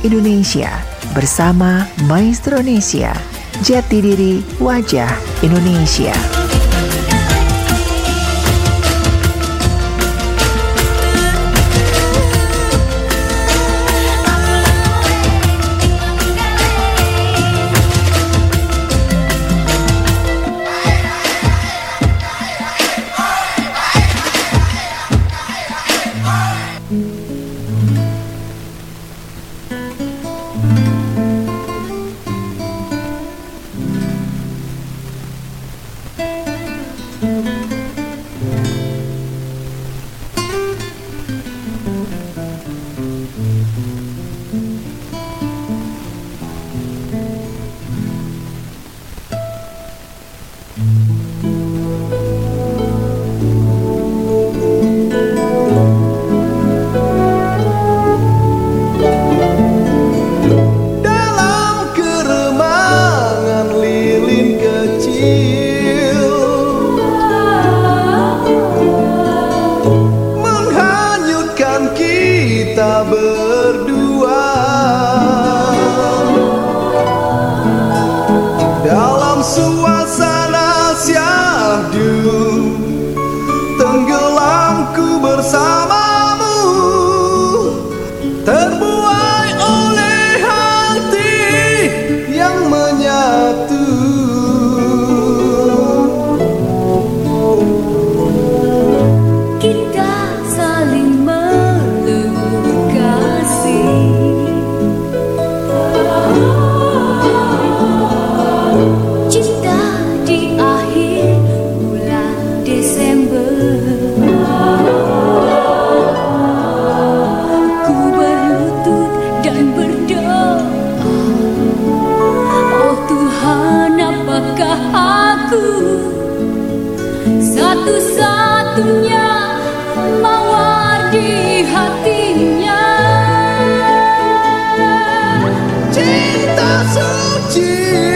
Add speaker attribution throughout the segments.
Speaker 1: Indonesia bersama Maestro Indonesia. Jati diri wajah Indonesia. ti.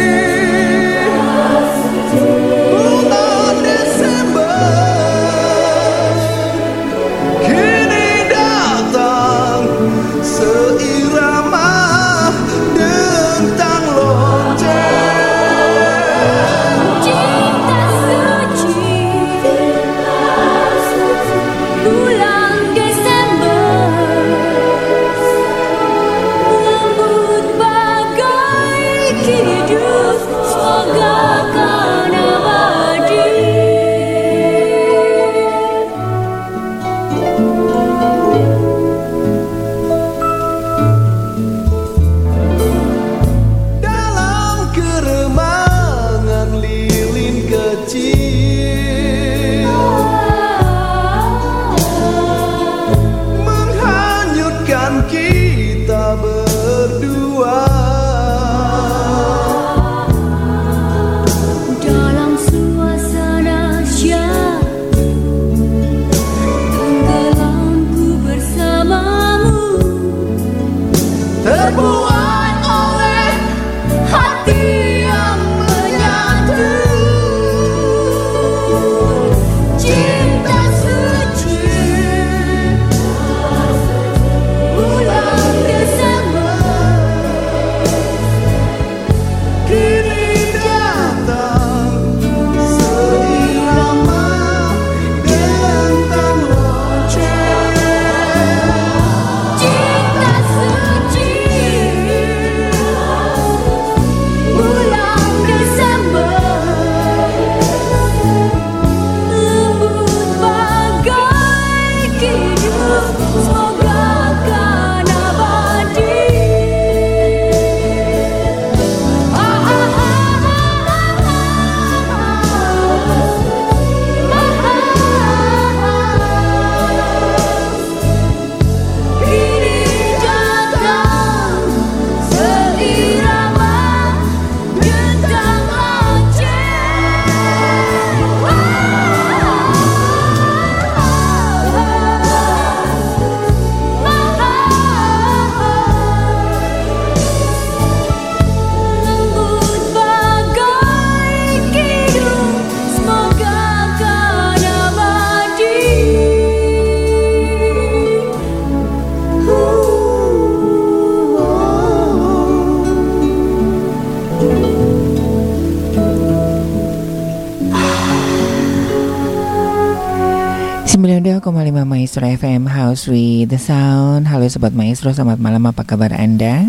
Speaker 1: House with the Sound. Halo Sobat Maestro, selamat malam. Apa kabar Anda?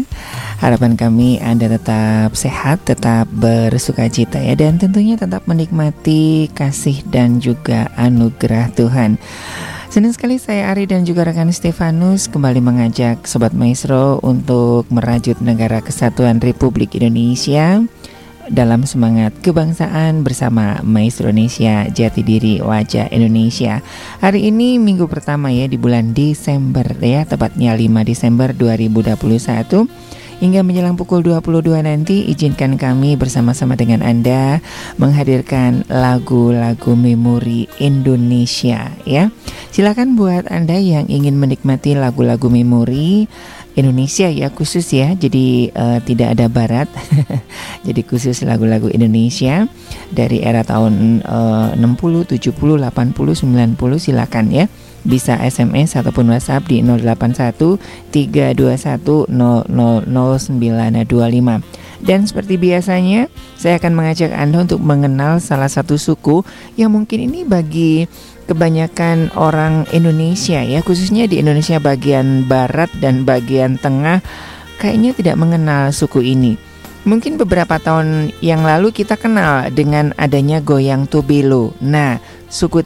Speaker 1: Harapan kami Anda tetap sehat, tetap bersuka cita ya Dan tentunya tetap menikmati kasih dan juga anugerah Tuhan. Senang sekali saya Ari dan juga rekan Stefanus kembali mengajak Sobat Maestro untuk merajut negara kesatuan Republik Indonesia dalam semangat kebangsaan bersama Maestro Indonesia Jati Diri Wajah Indonesia. Hari ini minggu pertama ya di bulan Desember ya, tepatnya 5 Desember 2021. Hingga menjelang pukul 22 nanti izinkan kami bersama-sama dengan Anda menghadirkan lagu-lagu memori Indonesia ya. Silakan buat Anda yang ingin menikmati lagu-lagu memori Indonesia ya khusus ya. Jadi uh, tidak ada barat. Jadi khusus lagu-lagu Indonesia dari era tahun uh, 60 70 80 90 silakan ya. Bisa SMS ataupun WhatsApp di 081 321 dan seperti biasanya saya akan mengajak Anda untuk mengenal salah satu suku yang mungkin ini bagi kebanyakan orang Indonesia ya khususnya di Indonesia bagian barat dan bagian tengah kayaknya tidak mengenal suku ini. Mungkin beberapa tahun yang lalu kita kenal dengan adanya goyang Tobelo. Nah, suku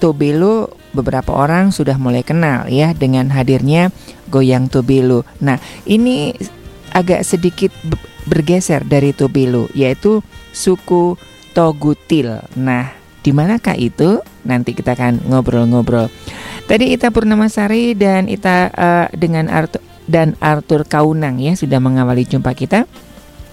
Speaker 1: Tobelo beberapa orang sudah mulai kenal ya dengan hadirnya goyang Tobelo. Nah, ini agak sedikit bergeser dari Tobelo yaitu suku Togutil. Nah, di manakah itu? Nanti kita akan ngobrol-ngobrol. Tadi Ita Purnamasari dan Ita uh, dengan Arthur dan Arthur Kaunang ya sudah mengawali jumpa kita.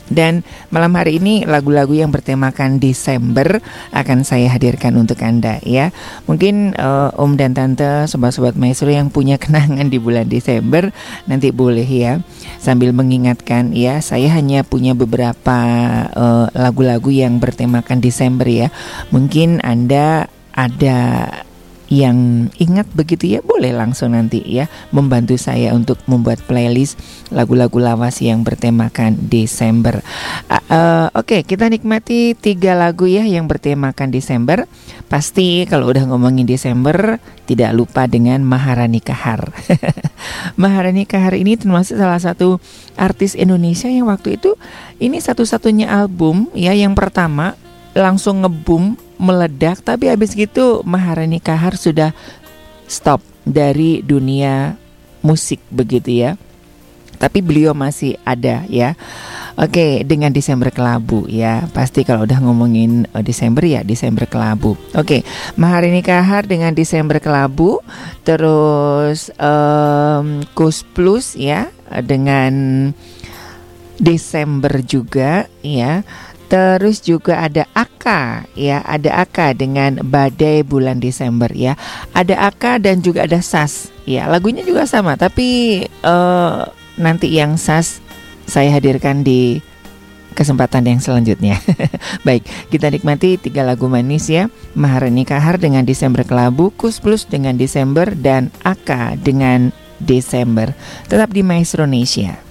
Speaker 1: Dan malam hari ini lagu-lagu yang bertemakan Desember akan saya hadirkan untuk Anda ya. Mungkin uh, Om dan Tante, sobat-sobat maestro yang punya kenangan di bulan Desember nanti boleh ya sambil mengingatkan ya. Saya hanya punya beberapa eh, lagu-lagu uh, yang bertemakan Desember ya. Mungkin Anda ada yang ingat begitu ya boleh langsung nanti ya membantu saya untuk membuat playlist lagu-lagu lawas yang bertemakan Desember. Uh, uh, Oke okay, kita nikmati tiga lagu ya yang bertemakan Desember. Pasti kalau udah ngomongin Desember tidak lupa dengan Maharani Kahar. Maharani Kahar ini termasuk salah satu artis Indonesia yang waktu itu ini satu-satunya album ya yang pertama langsung ngebum meledak tapi habis gitu Maharani Kahar sudah stop dari dunia musik begitu ya. Tapi beliau masih ada ya. Oke, dengan Desember Kelabu ya. Pasti kalau udah ngomongin uh, Desember ya Desember Kelabu. Oke, Maharani Kahar dengan Desember Kelabu, terus um, Kus Plus ya dengan Desember juga ya. Terus juga ada Aka ya, ada Aka dengan Badai bulan Desember ya. Ada Aka dan juga ada Sas ya. Lagunya juga sama tapi uh, nanti yang Sas saya hadirkan di kesempatan yang selanjutnya. Baik, kita nikmati tiga lagu manis ya. Maharani Kahar dengan Desember Kelabu, Kus Plus dengan Desember dan Aka dengan Desember. Tetap di Maestro Indonesia.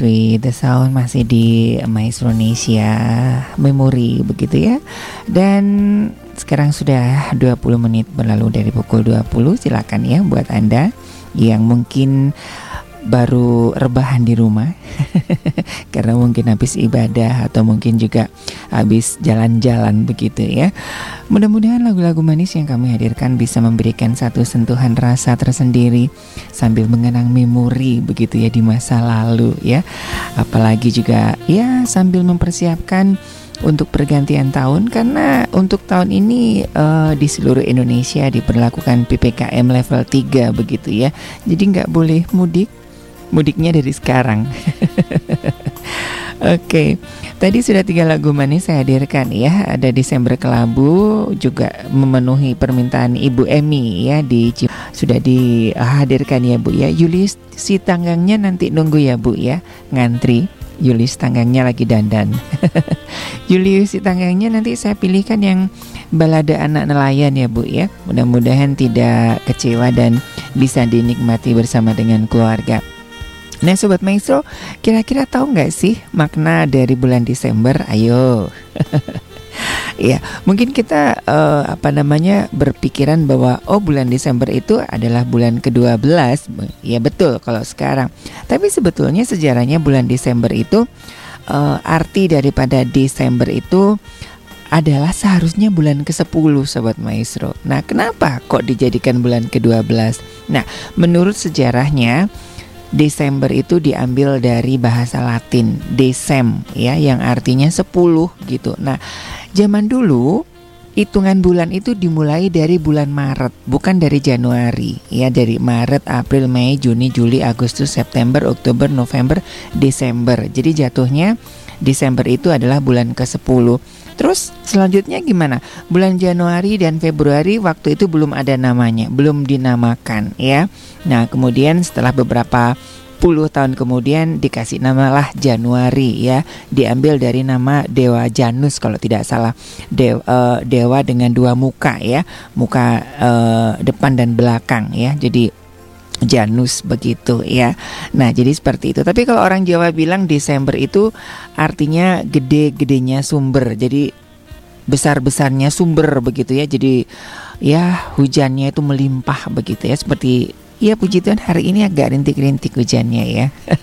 Speaker 1: With the Sound masih di Maestro Indonesia Memory begitu ya Dan sekarang sudah 20 menit berlalu dari pukul 20 Silakan ya buat Anda yang mungkin baru rebahan di rumah karena mungkin habis ibadah atau mungkin juga habis jalan-jalan begitu ya. Mudah-mudahan lagu-lagu manis yang kami hadirkan bisa memberikan satu sentuhan rasa tersendiri sambil mengenang memori begitu ya di masa lalu ya. Apalagi juga ya sambil mempersiapkan untuk pergantian tahun karena untuk tahun ini uh, di seluruh Indonesia diperlakukan PPKM level 3 begitu ya. Jadi nggak boleh mudik. Mudiknya dari sekarang. Oke, tadi sudah tiga lagu manis saya hadirkan ya. Ada Desember Kelabu juga memenuhi permintaan Ibu Emi ya di sudah dihadirkan ya Bu ya. Yulis si tanggangnya nanti nunggu ya Bu ya, ngantri. Yulis tanggangnya lagi dandan. Yulis si tanggangnya nanti saya pilihkan yang balada anak nelayan ya Bu ya. Mudah-mudahan tidak kecewa dan bisa dinikmati bersama dengan keluarga. Nah Sobat Maestro, kira-kira tahu nggak sih makna dari bulan Desember? Ayo. ya, mungkin kita uh, apa namanya berpikiran bahwa oh bulan Desember itu adalah bulan ke-12. Ya betul kalau sekarang. Tapi sebetulnya sejarahnya bulan Desember itu uh, arti daripada Desember itu adalah seharusnya bulan ke-10 Sobat Maestro. Nah, kenapa kok dijadikan bulan ke-12? Nah, menurut sejarahnya Desember itu diambil dari bahasa Latin Desem ya yang artinya 10 gitu. Nah, zaman dulu hitungan bulan itu dimulai dari bulan Maret, bukan dari Januari. Ya, dari Maret, April, Mei, Juni, Juli, Agustus, September, Oktober, November, Desember. Jadi jatuhnya Desember itu adalah bulan ke-10. Terus selanjutnya gimana? Bulan Januari dan Februari waktu itu belum ada namanya, belum dinamakan ya. Nah, kemudian setelah beberapa puluh tahun kemudian dikasih namalah Januari ya diambil dari nama dewa Janus kalau tidak salah dewa, uh, dewa dengan dua muka ya muka uh, depan dan belakang ya jadi Janus begitu ya. Nah, jadi seperti itu. Tapi kalau orang Jawa bilang Desember itu artinya gede-gedenya sumber. Jadi besar-besarnya sumber begitu ya. Jadi ya hujannya itu melimpah begitu ya. Seperti ya puji Tuhan hari ini agak rintik-rintik hujannya ya.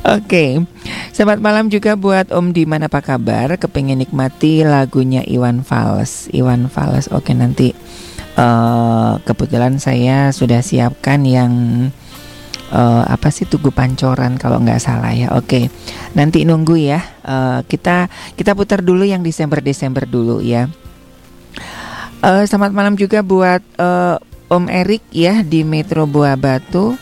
Speaker 1: Oke, okay. selamat malam juga buat Om Diman apa kabar? Kepengen nikmati lagunya Iwan Fals. Iwan Fals, oke okay, nanti uh, kebetulan saya sudah siapkan yang uh, apa sih tugu pancoran kalau nggak salah ya. Oke, nanti nunggu ya. Uh, kita kita putar dulu yang Desember Desember dulu ya. Uh, selamat malam juga buat uh, Om Erik ya di Metro Buah Batu.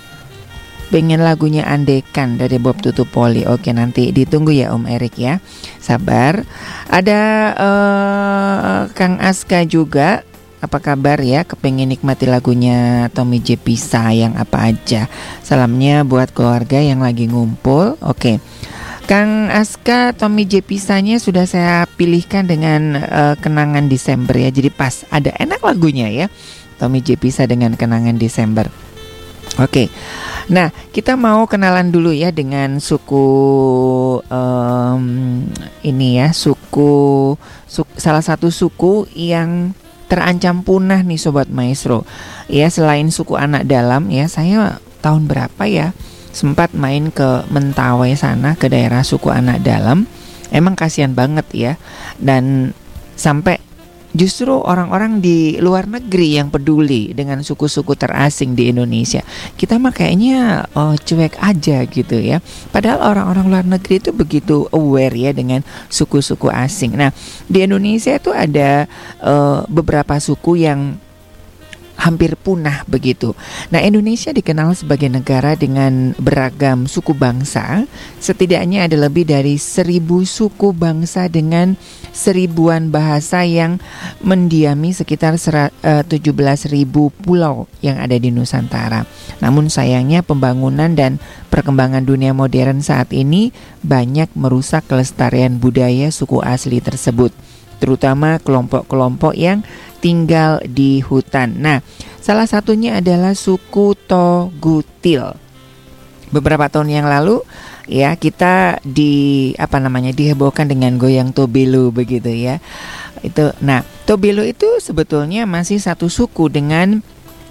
Speaker 1: Pengen lagunya Andekan dari Bob Tutupoli. Oke nanti ditunggu ya Om Erik ya. Sabar. Ada uh, Kang Aska juga apa kabar ya? Kepengen nikmati lagunya Tommy J Pisa yang apa aja. Salamnya buat keluarga yang lagi ngumpul. Oke. Kang Aska Tommy J Pisanya sudah saya pilihkan dengan uh, kenangan Desember ya. Jadi pas ada enak lagunya ya. Tommy J Pisa dengan kenangan Desember. Oke, nah kita mau kenalan dulu ya dengan suku um, ini ya suku, suku salah satu suku yang terancam punah nih sobat maestro. Ya selain suku anak dalam ya saya tahun berapa ya sempat main ke Mentawai sana ke daerah suku anak dalam. Emang kasihan banget ya dan sampai justru orang-orang di luar negeri yang peduli dengan suku-suku terasing di Indonesia. Kita mah kayaknya oh, cuek aja gitu ya. Padahal orang-orang luar negeri itu begitu aware ya dengan suku-suku asing. Nah, di Indonesia itu ada uh, beberapa suku yang hampir punah begitu. Nah, Indonesia dikenal sebagai negara dengan beragam suku bangsa. Setidaknya ada lebih dari seribu suku bangsa dengan seribuan bahasa yang mendiami sekitar 17 eh, pulau yang ada di Nusantara. Namun sayangnya pembangunan dan perkembangan dunia modern saat ini banyak merusak kelestarian budaya suku asli tersebut terutama kelompok-kelompok yang tinggal di hutan. Nah, salah satunya adalah suku Togutil. Beberapa tahun yang lalu ya kita di apa namanya dihebohkan dengan goyang Tobelo begitu ya. Itu nah, Tobelo itu sebetulnya masih satu suku dengan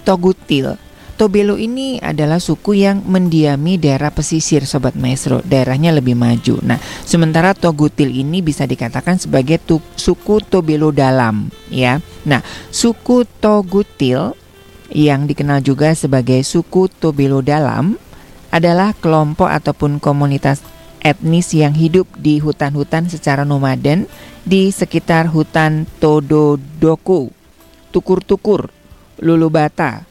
Speaker 1: Togutil. Tobelo ini adalah suku yang mendiami daerah pesisir Sobat Maestro, daerahnya lebih maju. Nah, sementara Togutil ini bisa dikatakan sebagai tu, suku Tobelo dalam, ya. Nah, suku Togutil yang dikenal juga sebagai suku Tobelo dalam adalah kelompok ataupun komunitas etnis yang hidup di hutan-hutan secara nomaden di sekitar hutan Tododoku, Tukur-Tukur, Lulubata,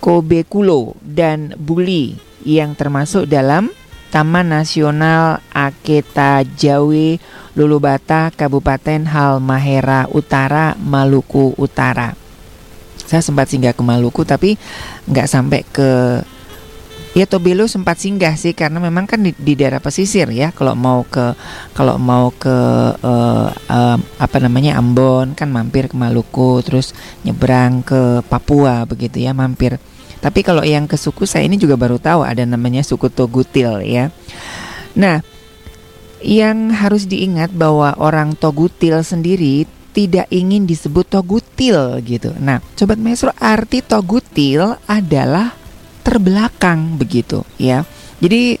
Speaker 1: Kobekulo, dan Buli yang termasuk dalam Taman Nasional Aketa Jawi Lulubata, Kabupaten Halmahera Utara, Maluku Utara. Saya sempat singgah ke Maluku tapi nggak sampai ke Ya Tobelo sempat singgah sih karena memang kan di, di daerah pesisir ya. Kalau mau ke kalau mau ke uh, uh, apa namanya Ambon kan mampir ke Maluku, terus nyebrang ke Papua begitu ya mampir. Tapi kalau yang ke suku saya ini juga baru tahu ada namanya suku Togutil ya. Nah, yang harus diingat bahwa orang Togutil sendiri tidak ingin disebut Togutil gitu. Nah, sobat maestro arti Togutil adalah terbelakang begitu ya. Jadi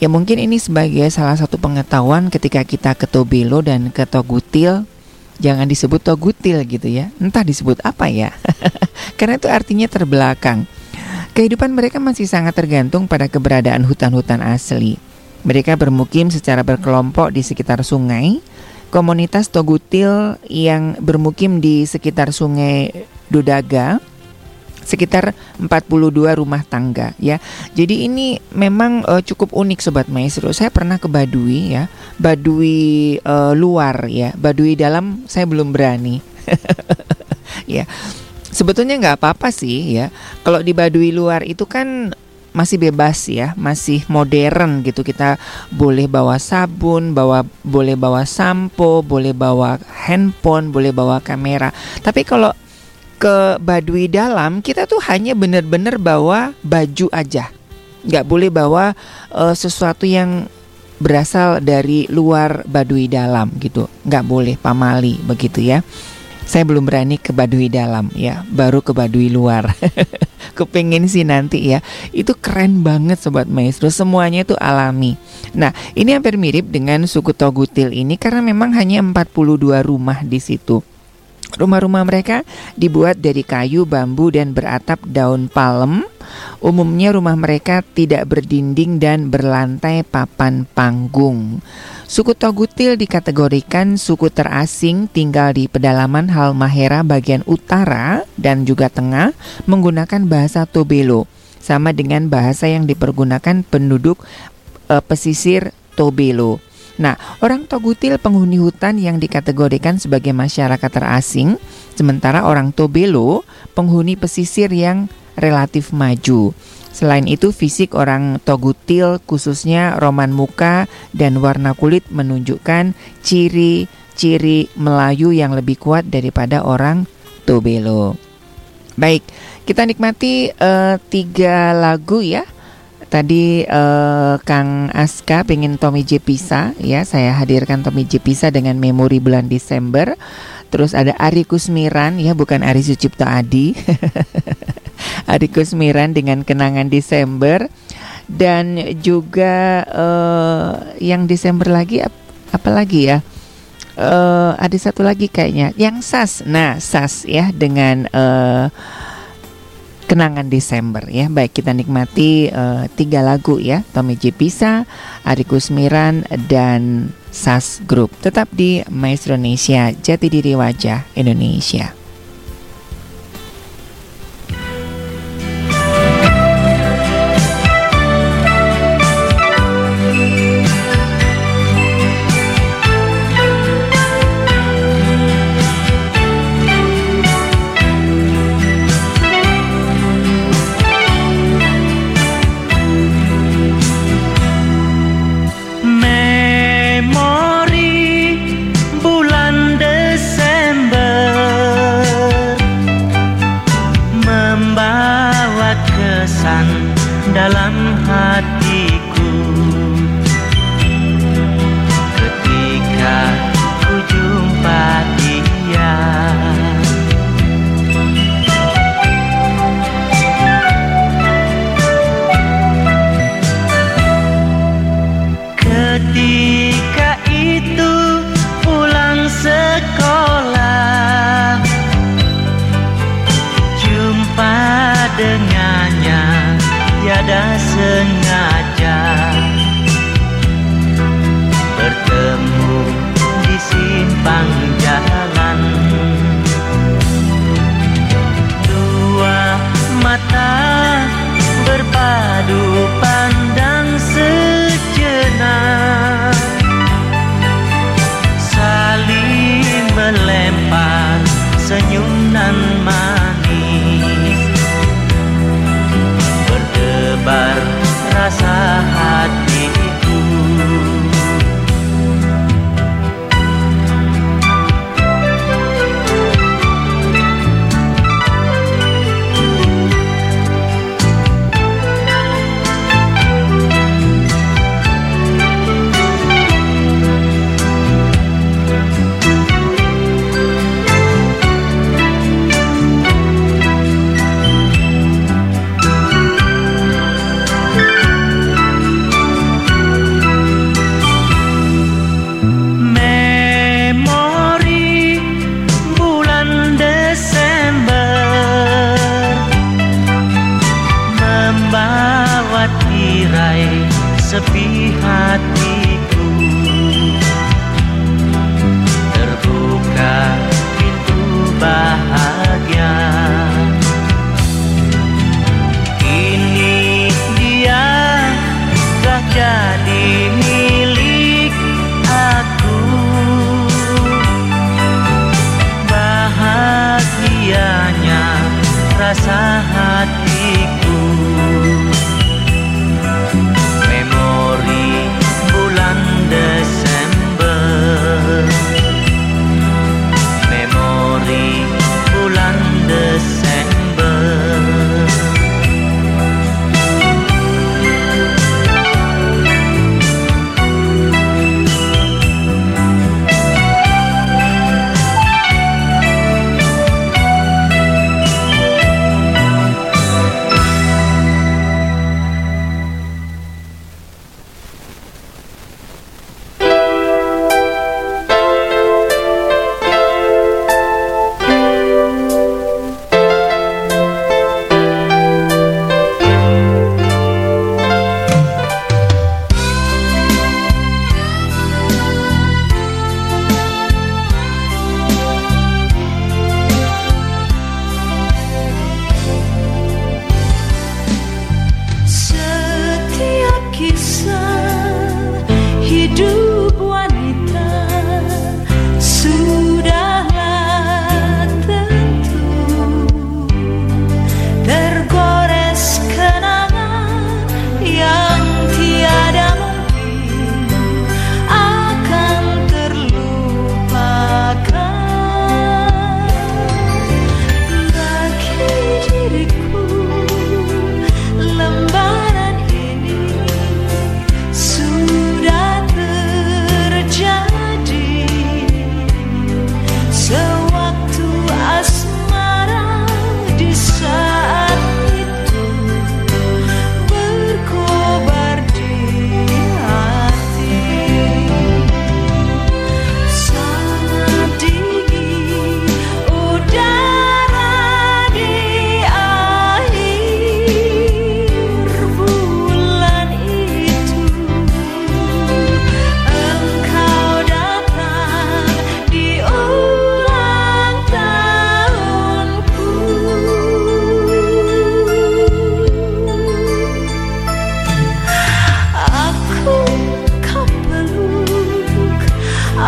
Speaker 1: ya mungkin ini sebagai salah satu pengetahuan ketika kita ke Tobelo dan ke Togutil jangan disebut Togutil gitu ya. Entah disebut apa ya. Karena itu artinya terbelakang. Kehidupan mereka masih sangat tergantung pada keberadaan hutan-hutan asli. Mereka bermukim secara berkelompok di sekitar sungai. Komunitas Togutil yang bermukim di sekitar sungai Dodaga sekitar 42 rumah tangga ya. Jadi ini memang uh, cukup unik sobat maestro. Saya pernah ke Baduy ya, Baduy uh, luar ya, Baduy dalam saya belum berani. ya. Sebetulnya nggak apa-apa sih ya. Kalau di Baduy luar itu kan masih bebas ya, masih modern gitu. Kita boleh bawa sabun, bawa boleh bawa sampo, boleh bawa handphone, boleh bawa kamera. Tapi kalau ke Baduy dalam kita tuh hanya benar-benar bawa baju aja. Nggak boleh bawa uh, sesuatu yang berasal dari luar Baduy dalam gitu. Nggak boleh pamali begitu ya. Saya belum berani ke Baduy dalam ya baru ke Baduy luar. Kepingin sih nanti ya. Itu keren banget sobat maestro. Semuanya itu alami. Nah ini hampir mirip dengan suku Togutil ini karena memang hanya 42 rumah di situ Rumah-rumah mereka dibuat dari kayu, bambu, dan beratap daun palem. Umumnya rumah mereka tidak berdinding dan berlantai papan panggung. Suku Togutil dikategorikan suku terasing tinggal di pedalaman Halmahera bagian utara dan juga tengah menggunakan bahasa Tobelo, sama dengan bahasa yang dipergunakan penduduk e, pesisir Tobelo. Nah, orang Togutil penghuni hutan yang dikategorikan sebagai masyarakat terasing, sementara orang Tobelo penghuni pesisir yang relatif maju. Selain itu, fisik orang Togutil khususnya roman muka dan warna kulit menunjukkan ciri-ciri Melayu yang lebih kuat daripada orang Tobelo. Baik, kita nikmati uh, tiga lagu ya Tadi uh, Kang Aska pengen Tommy J Pisa ya, saya hadirkan Tommy J Pisa dengan memori bulan Desember. Terus ada Ari Kusmiran ya, bukan Ari Sucipto Adi. Ari Kusmiran dengan kenangan Desember dan juga uh, yang Desember lagi ap apa lagi ya? Uh, ada satu lagi kayaknya yang Sas. Nah, Sas ya dengan uh, kenangan Desember ya. Baik kita nikmati uh, tiga lagu ya, Tommy J Pisa, Ari Kusmiran dan Sas Group. Tetap di Maestro Indonesia, Jati Diri Wajah Indonesia.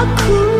Speaker 2: aku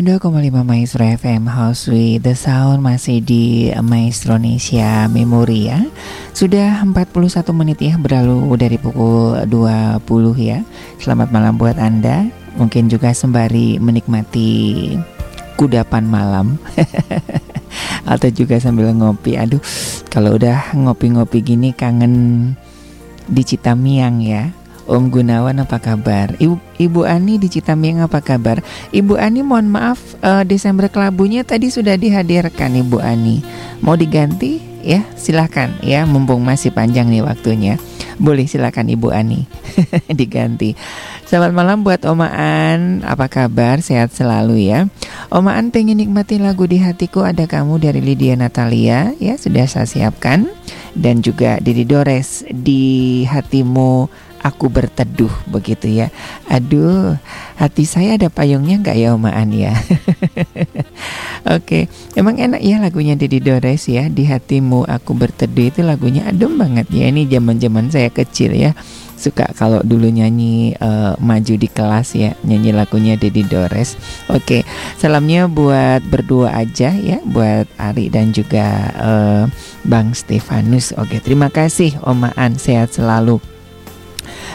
Speaker 1: 92,5 Maestro FM House with the Sound masih di Maestro Indonesia Memori ya. Sudah 41 menit ya berlalu dari pukul 20 ya. Selamat malam buat Anda. Mungkin juga sembari menikmati kudapan malam. Atau juga sambil ngopi. Aduh kalau udah ngopi-ngopi gini kangen di Citamiang ya Om Gunawan apa kabar? Ibu, Ibu Ani di Citamiang apa kabar? Ibu Ani mohon maaf uh, Desember kelabunya tadi sudah dihadirkan Ibu Ani. Mau diganti? Ya silahkan ya mumpung masih panjang nih waktunya. Boleh silakan Ibu Ani diganti. Selamat malam buat Omaan, apa kabar? Sehat selalu ya. Omaan pengen nikmati lagu di hatiku ada kamu dari Lydia Natalia ya sudah saya siapkan dan juga Didi Dores di hatimu aku berteduh begitu ya. Aduh, hati saya ada payungnya nggak ya Omaan ya? Oke, emang enak ya lagunya Dedi Dores ya. Di hatimu aku berteduh itu lagunya adem banget ya. Ini zaman-zaman saya kecil ya. Suka kalau dulu nyanyi uh, maju di kelas ya, nyanyi lagunya Dedi Dores. Oke, salamnya buat berdua aja ya, buat Ari dan juga uh, Bang Stefanus. Oke, terima kasih Omaan, sehat selalu.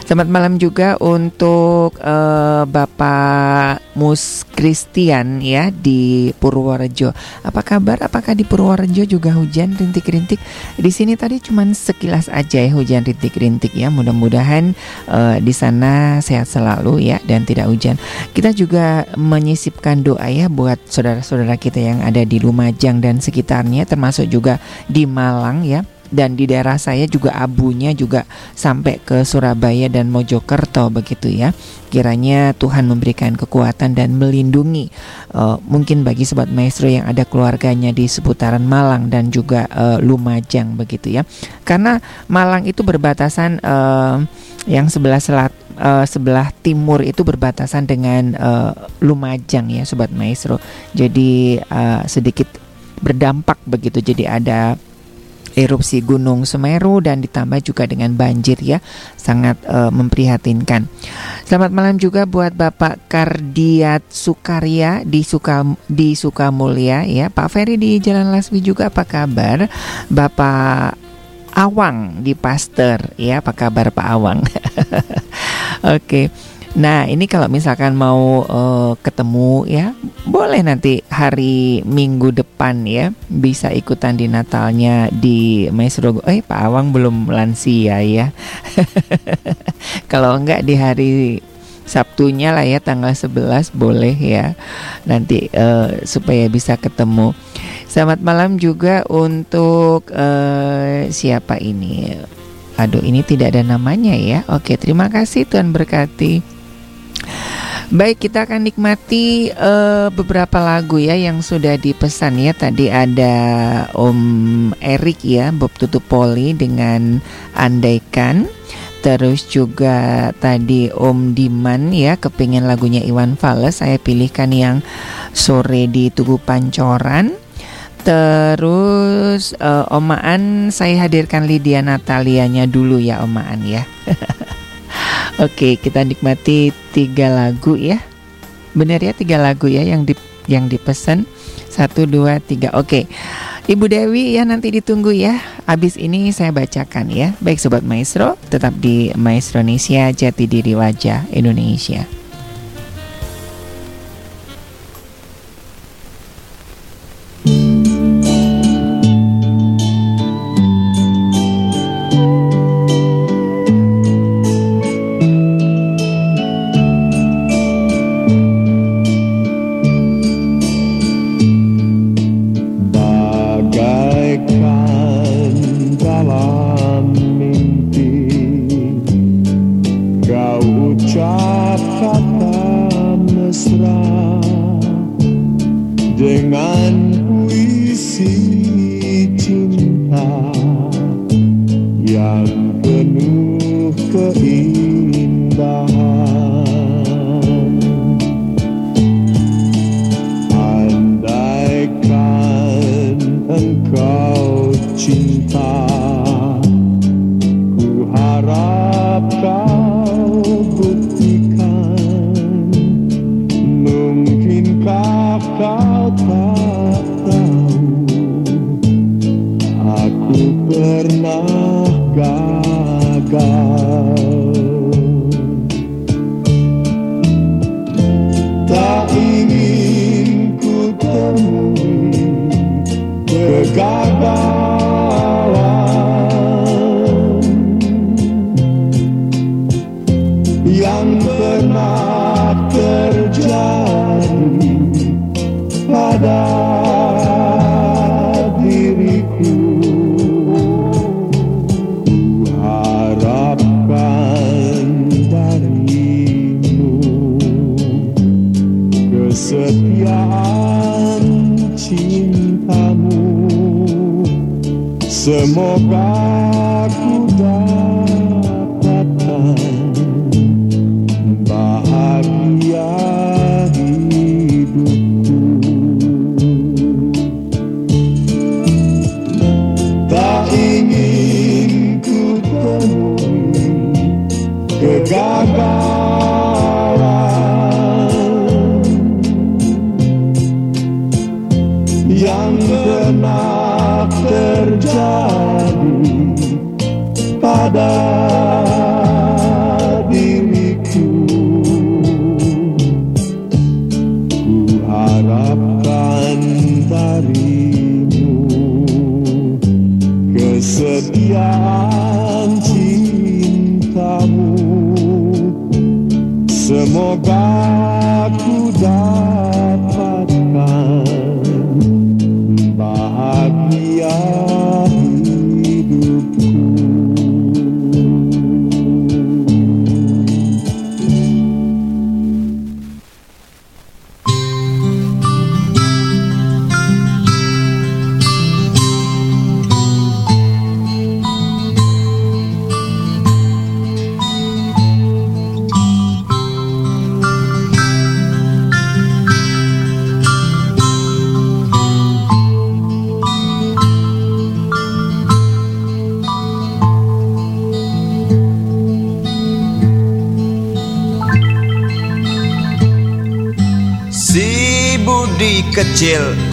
Speaker 1: Selamat malam juga untuk uh, Bapak Mus Christian ya di Purworejo. Apa kabar? Apakah di Purworejo juga hujan rintik-rintik? Di sini tadi cuma sekilas aja ya hujan rintik-rintik ya. Mudah-mudahan uh, di sana sehat selalu ya dan tidak hujan. Kita juga menyisipkan doa ya buat saudara-saudara kita yang ada di Lumajang dan sekitarnya termasuk juga di Malang ya dan di daerah saya juga abunya juga sampai ke Surabaya dan Mojokerto begitu ya. Kiranya Tuhan memberikan kekuatan dan melindungi uh, mungkin bagi sobat maestro yang ada keluarganya di seputaran Malang dan juga uh, Lumajang begitu ya. Karena Malang itu berbatasan uh, yang sebelah selat uh, sebelah timur itu berbatasan dengan uh, Lumajang ya sobat maestro. Jadi uh, sedikit berdampak begitu. Jadi ada erupsi Gunung Semeru dan ditambah juga dengan banjir ya sangat uh, memprihatinkan. Selamat malam juga buat Bapak Kardiat Sukarya di Suka di Sukamulya ya. Pak Ferry di Jalan Laswi juga apa kabar? Bapak Awang di Pasteur ya. Apa kabar Pak Awang? Oke. okay. Nah, ini kalau misalkan mau uh, ketemu ya, boleh nanti hari Minggu depan ya, bisa ikutan di Natalnya di Maestro. Eh, Pak Awang belum lansia ya. kalau enggak di hari Sabtunya lah ya tanggal 11 boleh ya. Nanti uh, supaya bisa ketemu. Selamat malam juga untuk uh, siapa ini? Aduh, ini tidak ada namanya ya. Oke, terima kasih Tuhan berkati. Baik, kita akan nikmati uh, beberapa lagu ya yang sudah dipesan ya. Tadi ada Om Erik ya, Bob Tutupoli dengan Andaikan. Terus juga tadi Om Diman ya, kepingin lagunya Iwan Fals. Saya pilihkan yang sore di Tugu Pancoran. Terus uh, Omaan saya hadirkan Lydia Natalianya dulu ya Omaan ya. Oke, kita nikmati tiga lagu ya. Benar ya tiga lagu ya yang di yang dipesan satu dua tiga. Oke, Ibu Dewi ya nanti ditunggu ya. Abis ini saya bacakan ya. Baik sobat maestro, tetap di Maestro Indonesia Jati Diri Wajah Indonesia.
Speaker 3: je m'en bats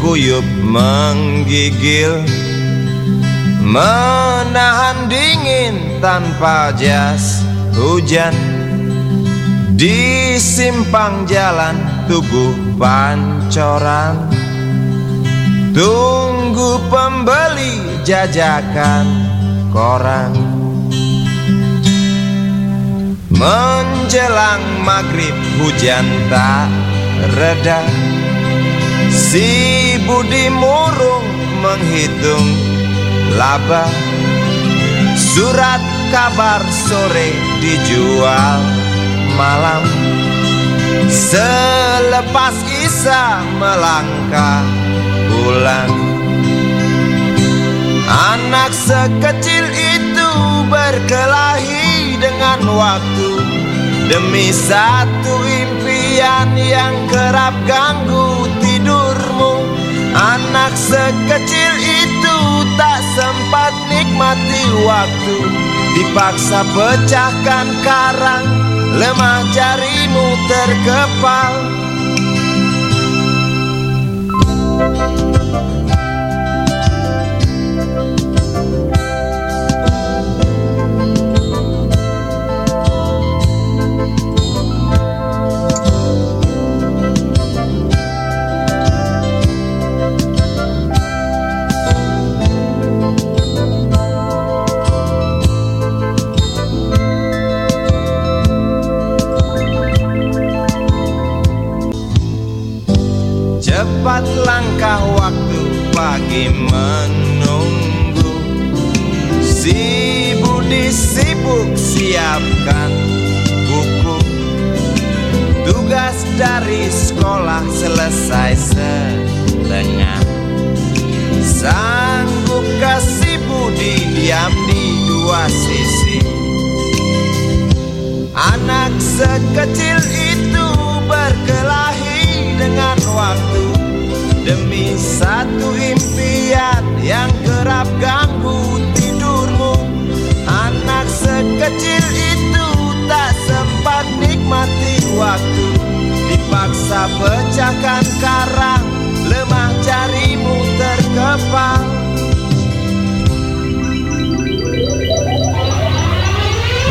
Speaker 3: kuyup menggigil Menahan dingin tanpa jas hujan. Di simpang jalan tugu pancoran Tunggu pembeli jajakan koran Menjelang maghrib hujan tak reda Si Budi murung menghitung laba Surat kabar sore dijual malam. Selepas Isa melangkah pulang Anak sekecil itu berkelahi dengan waktu. Demi satu impian yang kerap ganggu Anak sekecil itu tak sempat nikmati waktu. Dipaksa pecahkan karang Lemah jarimu terkepal selesai setengah Sanggup kasih Budi diam di dua sisi. Anak sekecil itu berkelahi dengan waktu. Demi satu impian yang kerap ganggu pecahkan karang Lemah jarimu terkepal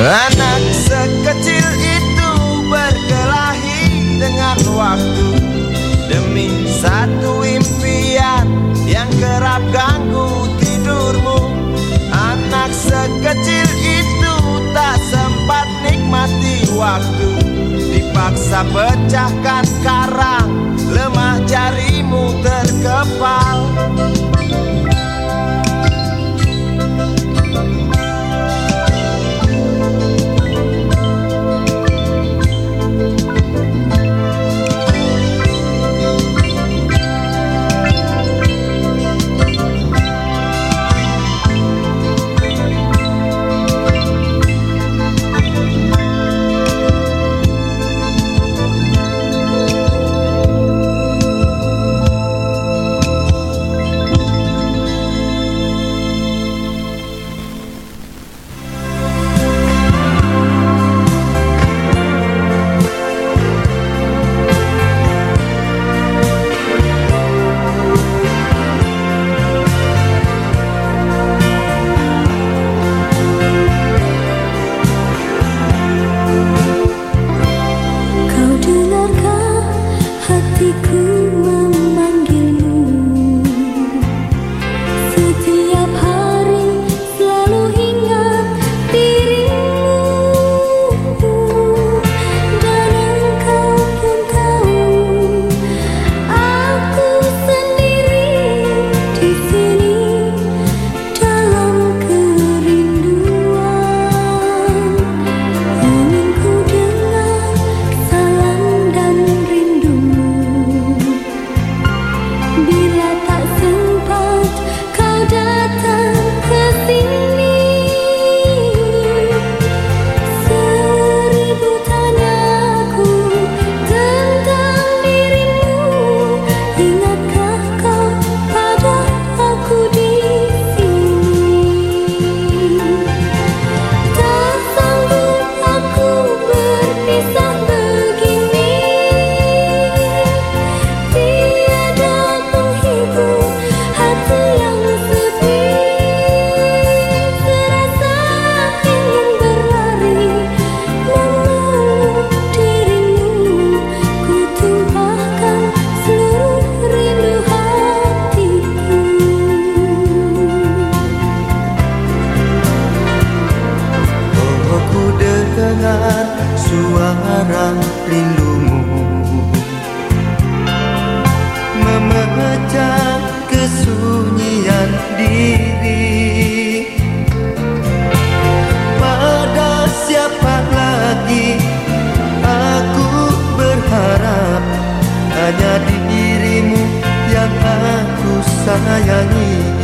Speaker 3: Anak sekecil itu berkelahi dengan waktu. Demi satu impian yang kerap ganggu tidurmu. Anak sekecil itu tak sempat nikmati waktu Bila pecahkan karang Lemah jarimu terkepal
Speaker 4: memecah kesunyian diri. Pada siapa lagi aku berharap? Hanya dirimu yang aku sayangi.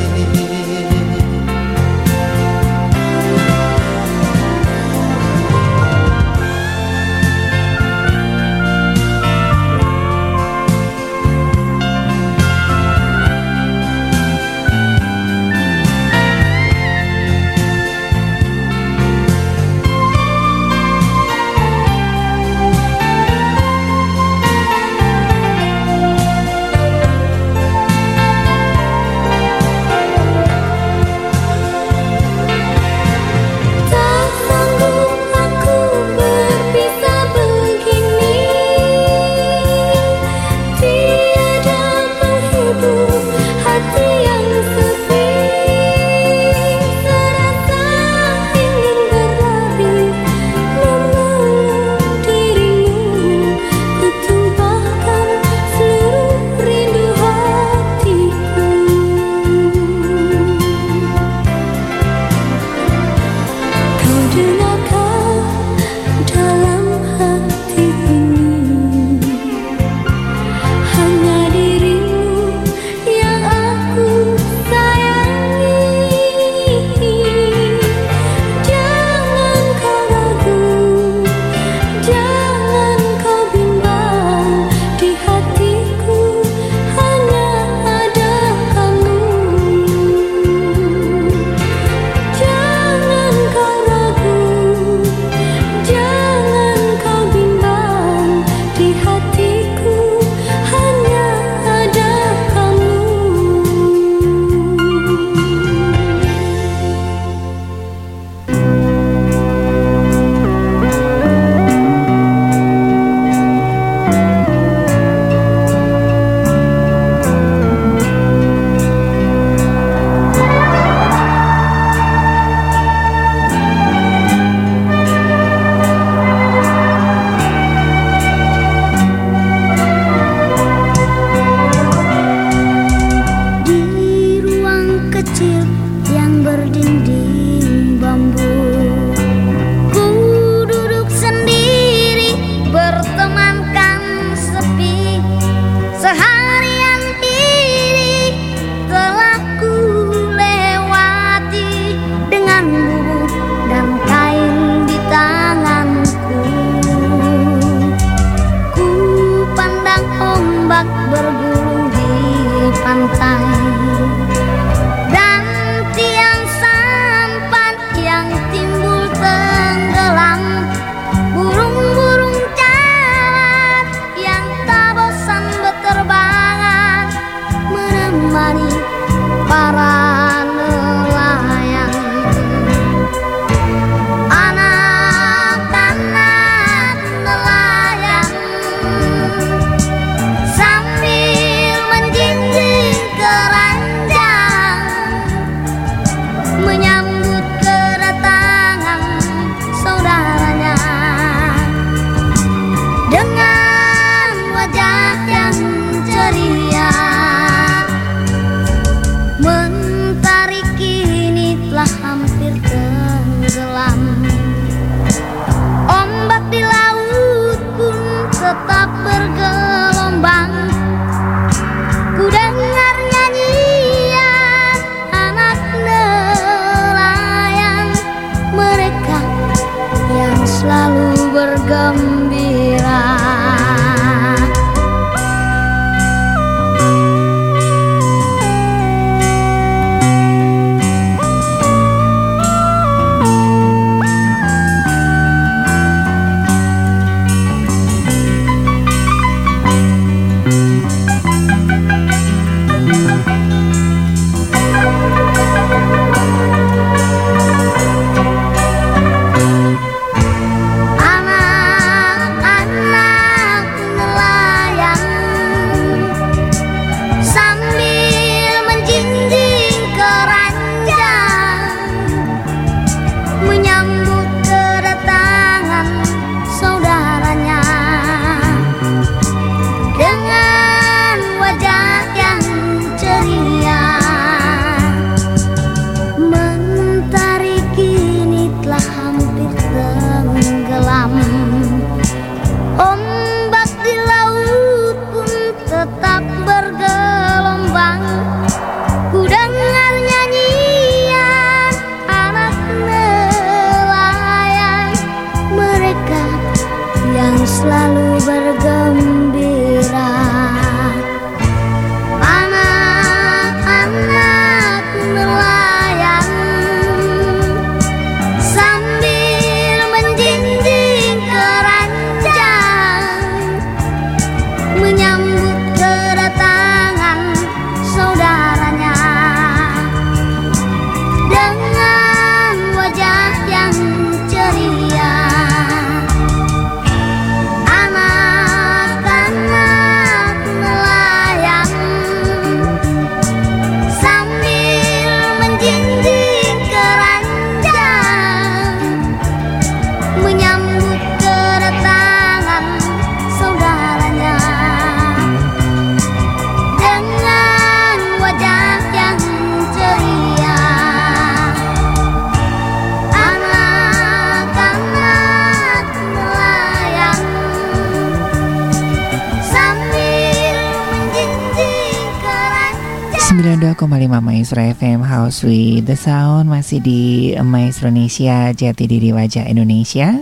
Speaker 1: 92,5 Maestro FM House with the Sound. Masih di Maestro Indonesia Jati Diri Wajah Indonesia.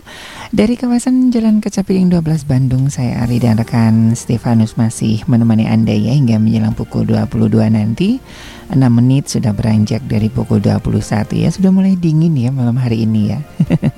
Speaker 1: Dari kawasan Jalan Kecapiring 12 Bandung saya Ari dan rekan Stefanus masih menemani Anda ya hingga menjelang pukul 22 nanti. 6 menit sudah beranjak dari pukul 21 ya. Sudah mulai dingin ya malam hari ini ya.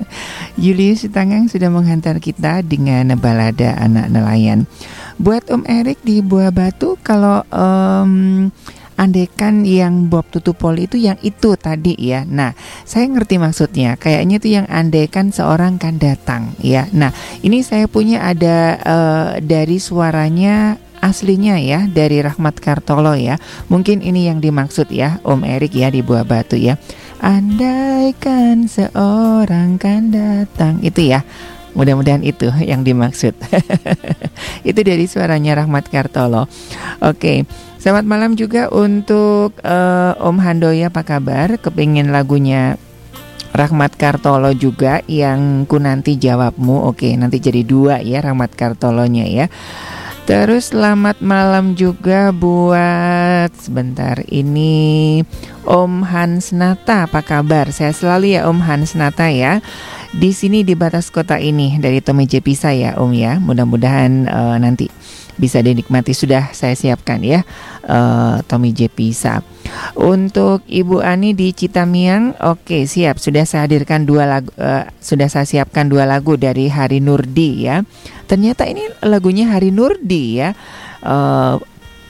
Speaker 1: Julius Tangang sudah menghantar kita dengan balada anak nelayan. Buat Om Erik di Buah Batu kalau em, Andekan yang Bob Tutupoli itu yang itu tadi ya. Nah, saya ngerti maksudnya. Kayaknya itu yang andekan seorang kan datang ya. Nah, ini saya punya ada eh, dari suaranya aslinya ya dari Rahmat Kartolo ya. Mungkin ini yang dimaksud ya Om Erik ya di Buah Batu ya. Andaikan seorang kan datang itu ya. Mudah-mudahan itu yang dimaksud. itu dari suaranya Rahmat Kartolo. Oke, selamat malam juga untuk eh, Om Handoya apa kabar? Kepingin lagunya Rahmat Kartolo juga yang ku nanti jawabmu. Oke, nanti jadi dua ya Rahmat Kartolonya ya. Terus selamat malam juga buat sebentar ini Om Hans Nata apa kabar? Saya selalu ya Om Hans Nata ya. Di sini di batas kota ini dari Tommy J Pisa ya Om ya. Mudah-mudahan eh, nanti bisa dinikmati. Sudah saya siapkan ya eh, Tommy J. Pisa. Untuk Ibu Ani di Citamiang, oke siap. Sudah saya hadirkan dua lagu, eh, sudah saya siapkan dua lagu dari Hari Nurdi ya. Ternyata ini lagunya Hari Nurdi ya. Eh,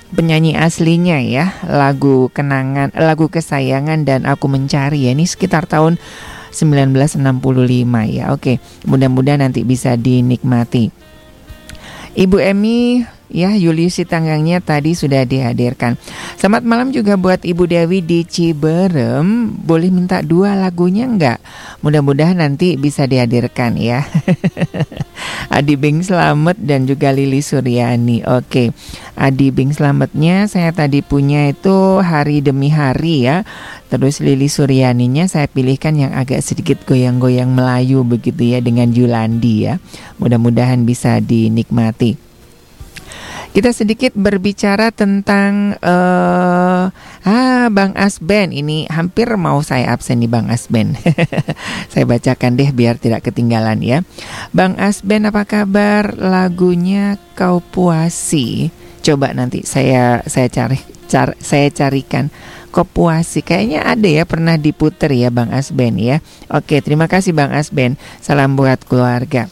Speaker 1: penyanyi aslinya ya. Lagu kenangan lagu kesayangan dan aku mencari ya. Ini sekitar tahun 1965 ya. Oke mudah-mudahan nanti bisa dinikmati. Ibu Emi ya Julius Tanggangnya tadi sudah dihadirkan. Selamat malam juga buat Ibu Dewi di Ciberem. Boleh minta dua lagunya enggak? Mudah-mudahan nanti bisa dihadirkan ya. Adi Bing Slamet dan juga Lili Suryani. Oke Adi Bing Slametnya saya tadi punya itu hari demi hari ya. Terus Lili Suryaninya saya pilihkan yang agak sedikit goyang-goyang Melayu begitu ya dengan Julandi ya. Mudah-mudahan bisa dinikmati Kita sedikit berbicara tentang uh, ah Bang Asben ini hampir mau saya absen nih Bang Asben. saya bacakan deh biar tidak ketinggalan ya. Bang Asben apa kabar? Lagunya Kau Puasi. Coba nanti saya saya cari car, saya carikan Kopuasi kayaknya ada ya pernah diputer ya Bang Asben ya. Oke, terima kasih Bang Asben. Salam buat keluarga.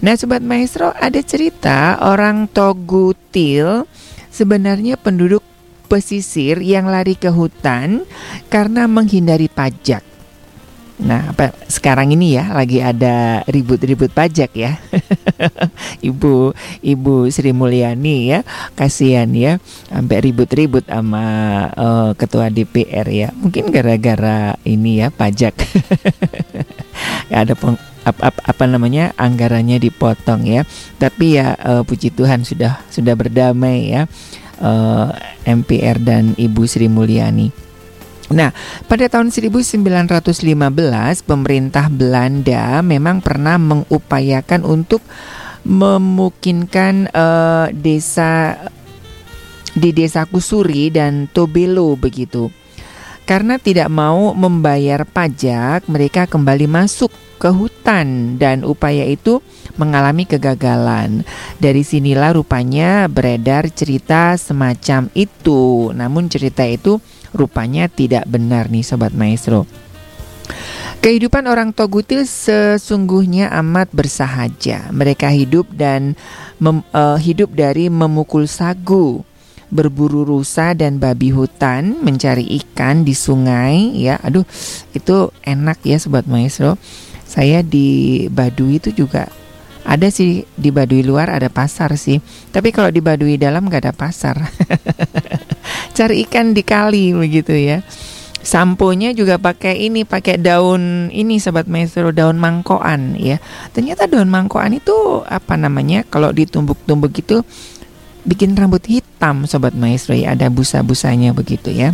Speaker 1: Nah, sobat maestro, ada cerita orang Togutil sebenarnya penduduk pesisir yang lari ke hutan karena menghindari pajak. Nah, apa sekarang ini ya lagi ada ribut-ribut pajak ya. Ibu Ibu Sri Mulyani ya, kasihan ya sampai ribut-ribut sama uh, ketua DPR ya. Mungkin gara-gara ini ya pajak. ada peng, apa, apa, apa namanya anggarannya dipotong ya. Tapi ya uh, puji Tuhan sudah sudah berdamai ya. Uh, eh, MPR dan Ibu Sri Mulyani. Nah, pada tahun 1915 pemerintah Belanda memang pernah mengupayakan untuk memungkinkan uh, desa di desa Kusuri dan Tobelo begitu. Karena tidak mau membayar pajak, mereka kembali masuk ke hutan dan upaya itu mengalami kegagalan. Dari sinilah rupanya beredar cerita semacam itu. Namun cerita itu rupanya tidak benar nih sobat maestro. Kehidupan orang Togutil sesungguhnya amat bersahaja. Mereka hidup dan mem, uh, hidup dari memukul sagu, berburu rusa dan babi hutan, mencari ikan di sungai. Ya, aduh, itu enak ya sobat maestro. Saya di Baduy itu juga ada sih di Baduy luar ada pasar sih. Tapi kalau di Baduy dalam nggak ada pasar. cari ikan di kali begitu ya. Samponya juga pakai ini, pakai daun ini sobat maestro, daun mangkoan ya. Ternyata daun mangkoan itu apa namanya? Kalau ditumbuk-tumbuk itu bikin rambut hitam sobat maestro ya, ada busa-busanya begitu ya.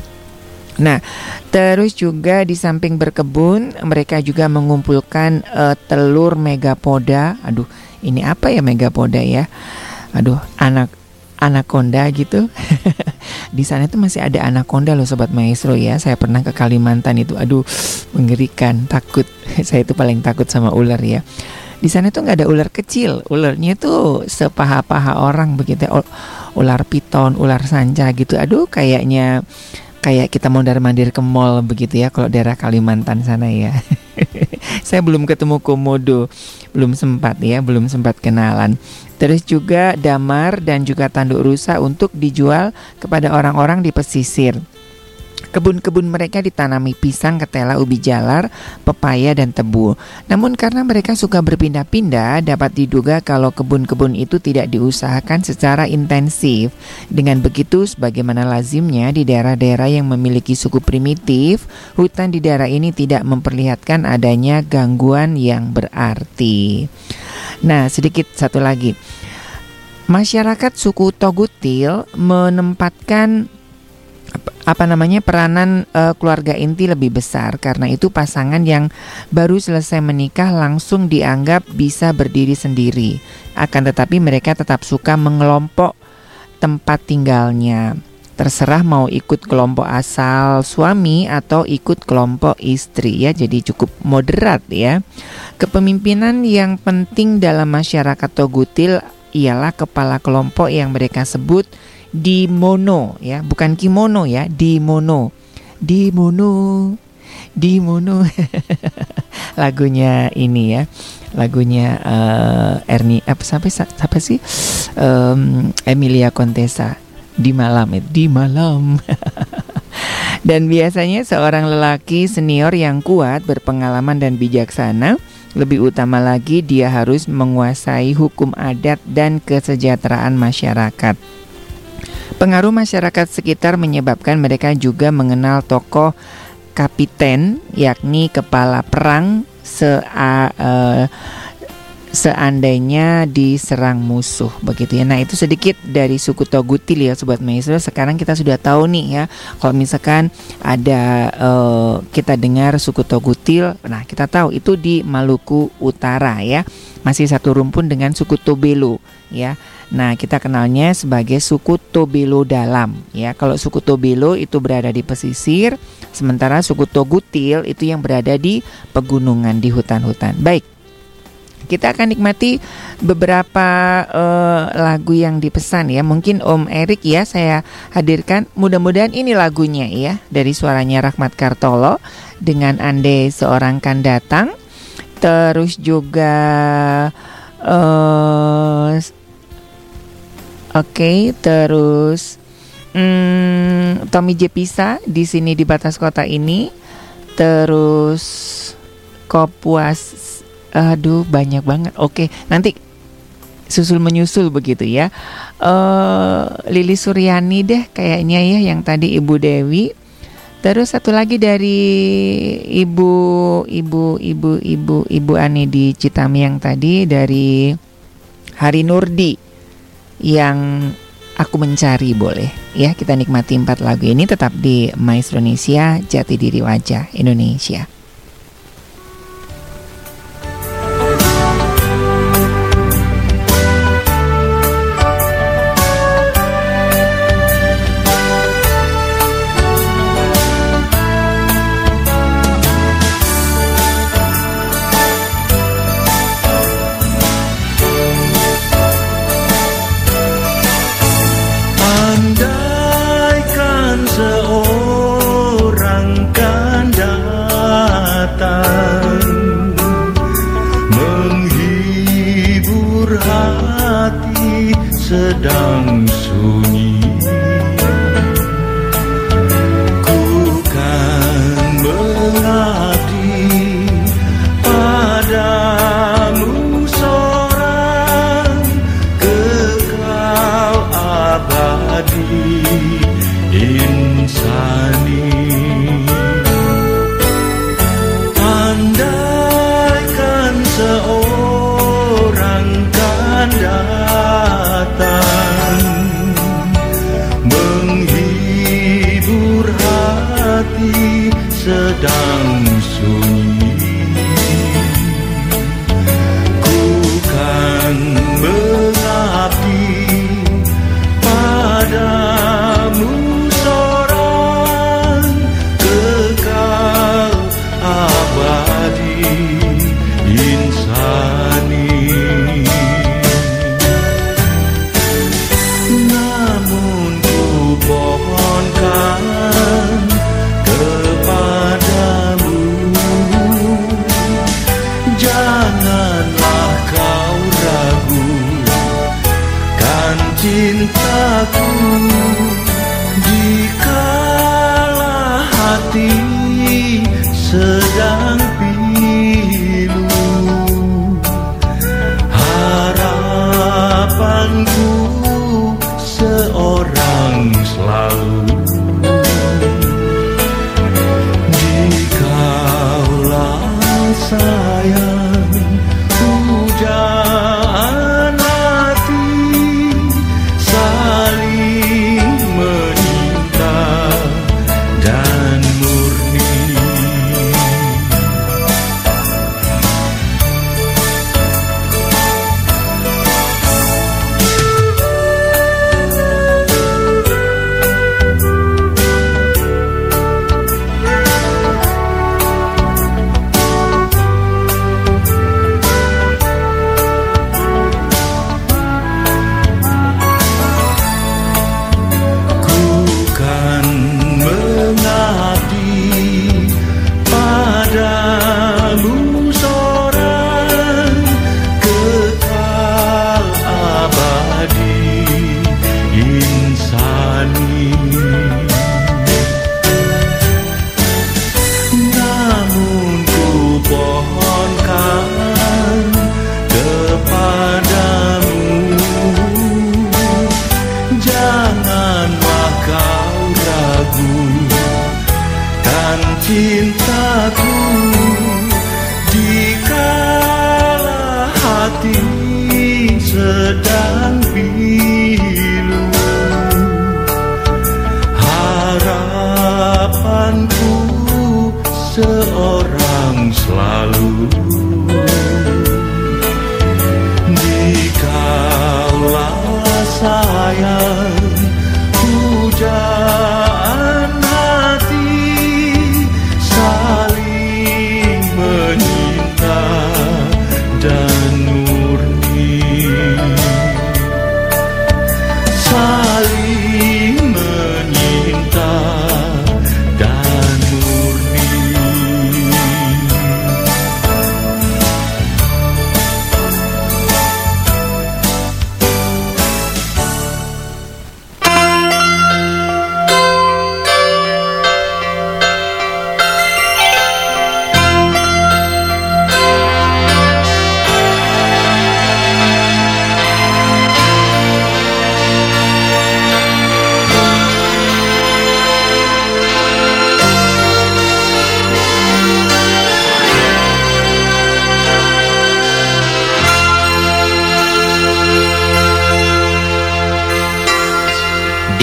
Speaker 1: Nah, terus juga di samping berkebun, mereka juga mengumpulkan uh, telur megapoda. Aduh, ini apa ya megapoda ya? Aduh, anak anaconda gitu. di sana itu masih ada anaconda loh sobat maestro ya. Saya pernah ke Kalimantan itu, aduh mengerikan, takut. Saya itu paling takut sama ular ya. Di sana itu nggak ada ular kecil, ularnya itu sepaha-paha orang begitu. Ya. Ular piton, ular sanca gitu. Aduh kayaknya kayak kita mau mondar mandir ke mall begitu ya kalau daerah Kalimantan sana ya. Saya belum ketemu komodo, belum sempat ya, belum sempat kenalan. Terus juga damar dan juga tanduk rusa untuk dijual kepada orang-orang di pesisir. Kebun-kebun mereka ditanami pisang, ketela, ubi jalar, pepaya, dan tebu. Namun karena mereka suka berpindah-pindah, dapat diduga kalau kebun-kebun itu tidak diusahakan secara intensif. Dengan begitu, sebagaimana lazimnya di daerah-daerah yang memiliki suku primitif, hutan di daerah ini tidak memperlihatkan adanya gangguan yang berarti. Nah, sedikit satu lagi. Masyarakat suku Togutil menempatkan apa namanya peranan uh, keluarga inti lebih besar. Karena itu pasangan yang baru selesai menikah langsung dianggap bisa berdiri sendiri. Akan tetapi mereka tetap suka mengelompok tempat tinggalnya. Terserah mau ikut kelompok asal suami atau ikut kelompok istri ya. Jadi cukup moderat ya. Kepemimpinan yang penting dalam masyarakat Togutil ialah kepala kelompok yang mereka sebut di mono ya. Bukan kimono ya. Di mono di mono di mono lagunya ini ya. Lagunya uh, Ernie apa sampai siapa sih? Um, Emilia Contessa. Di malam itu di malam. Dan biasanya seorang lelaki senior yang kuat berpengalaman dan bijaksana. Lebih utama lagi dia harus menguasai hukum adat dan kesejahteraan masyarakat. Pengaruh masyarakat sekitar menyebabkan mereka juga mengenal tokoh kapiten yakni kepala perang se uh,
Speaker 5: seandainya diserang musuh begitu ya. Nah, itu sedikit dari suku Togutil ya sobat maestro. Sekarang kita sudah tahu nih ya kalau misalkan ada uh, kita dengar suku Togutil, nah kita tahu itu di Maluku Utara ya. Masih satu rumpun dengan suku Tobelo ya. Nah, kita kenalnya sebagai suku Tobelo Dalam ya. Kalau suku Tobelo itu berada di pesisir, sementara suku Togutil itu yang berada di pegunungan di hutan-hutan. Baik. Kita akan nikmati beberapa uh, lagu yang dipesan ya. Mungkin Om Erik ya saya hadirkan. Mudah-mudahan ini lagunya ya dari suaranya Rahmat Kartolo dengan Ande seorang kan datang. Terus juga uh, oke, terus hmm, Tommy Jepisa di sini di batas kota ini. Terus Kopuas Aduh, banyak banget. Oke, nanti susul menyusul begitu ya. Uh, Lili Suryani deh kayaknya ya yang tadi Ibu Dewi. Terus satu lagi dari Ibu Ibu Ibu Ibu Ibu Ani di Citami yang tadi dari Hari Nurdi yang aku mencari boleh ya kita nikmati empat lagu ini tetap di Maestro Indonesia Jati Diri Wajah Indonesia.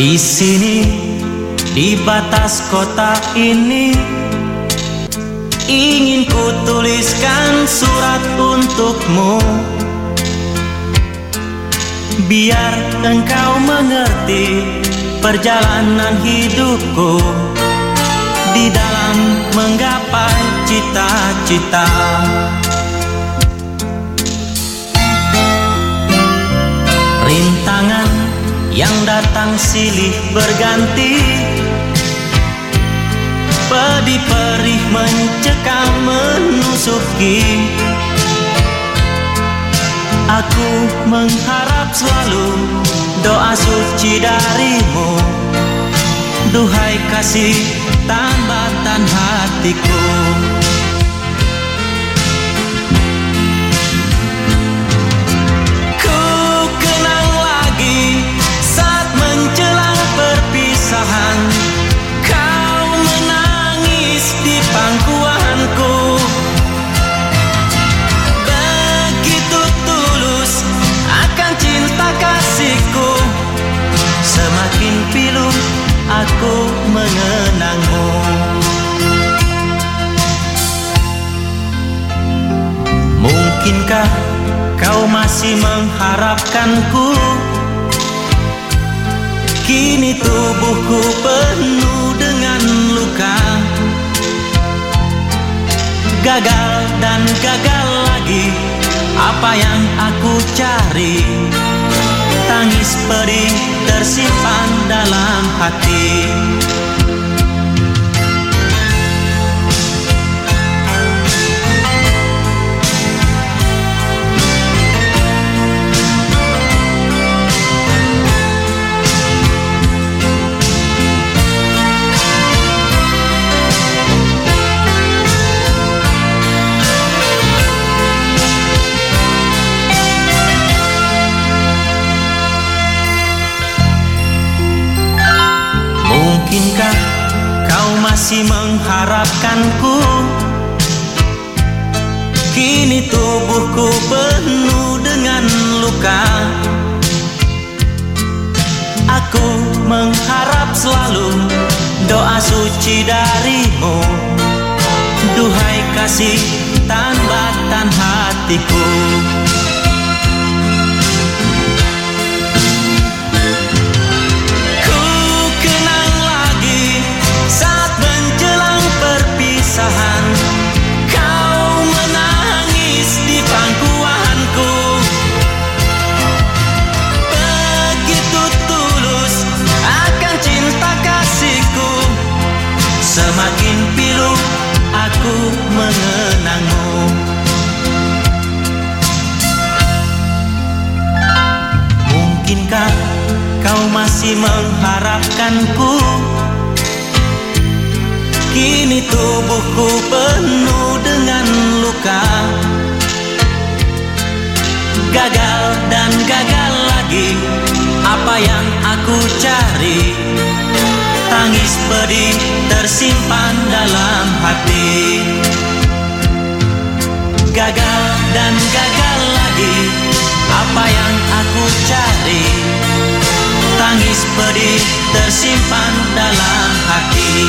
Speaker 2: Di sini, di batas kota ini Ingin ku tuliskan surat untukmu. Biar engkau mengerti perjalanan hidupku. Di dalam menggapai cita-cita silih berganti. Pedih perih mencekam menusuki Aku mengharap selalu doa suci darimu. Duhai kasih tambatan hatiku aku mengenangmu. Mungkinkah kau masih mengharapkanku? Kini tubuhku penuh dengan luka. Gagal dan gagal lagi Apa yang aku cari Tangis pedih tersimpan dalam hati masih mengharapkanku. Kini tubuhku penuh dengan luka. Aku mengharap selalu doa suci darimu. Duhai kasih tambatan hatiku masih mengharapkanku. Kini tubuhku penuh dengan luka. Gagal dan gagal lagi Apa yang aku cari? Tangis pedih tersimpan dalam hati. Gagal dan gagal lagi Apa yang aku cari Tangis pedih tersimpan dalam hati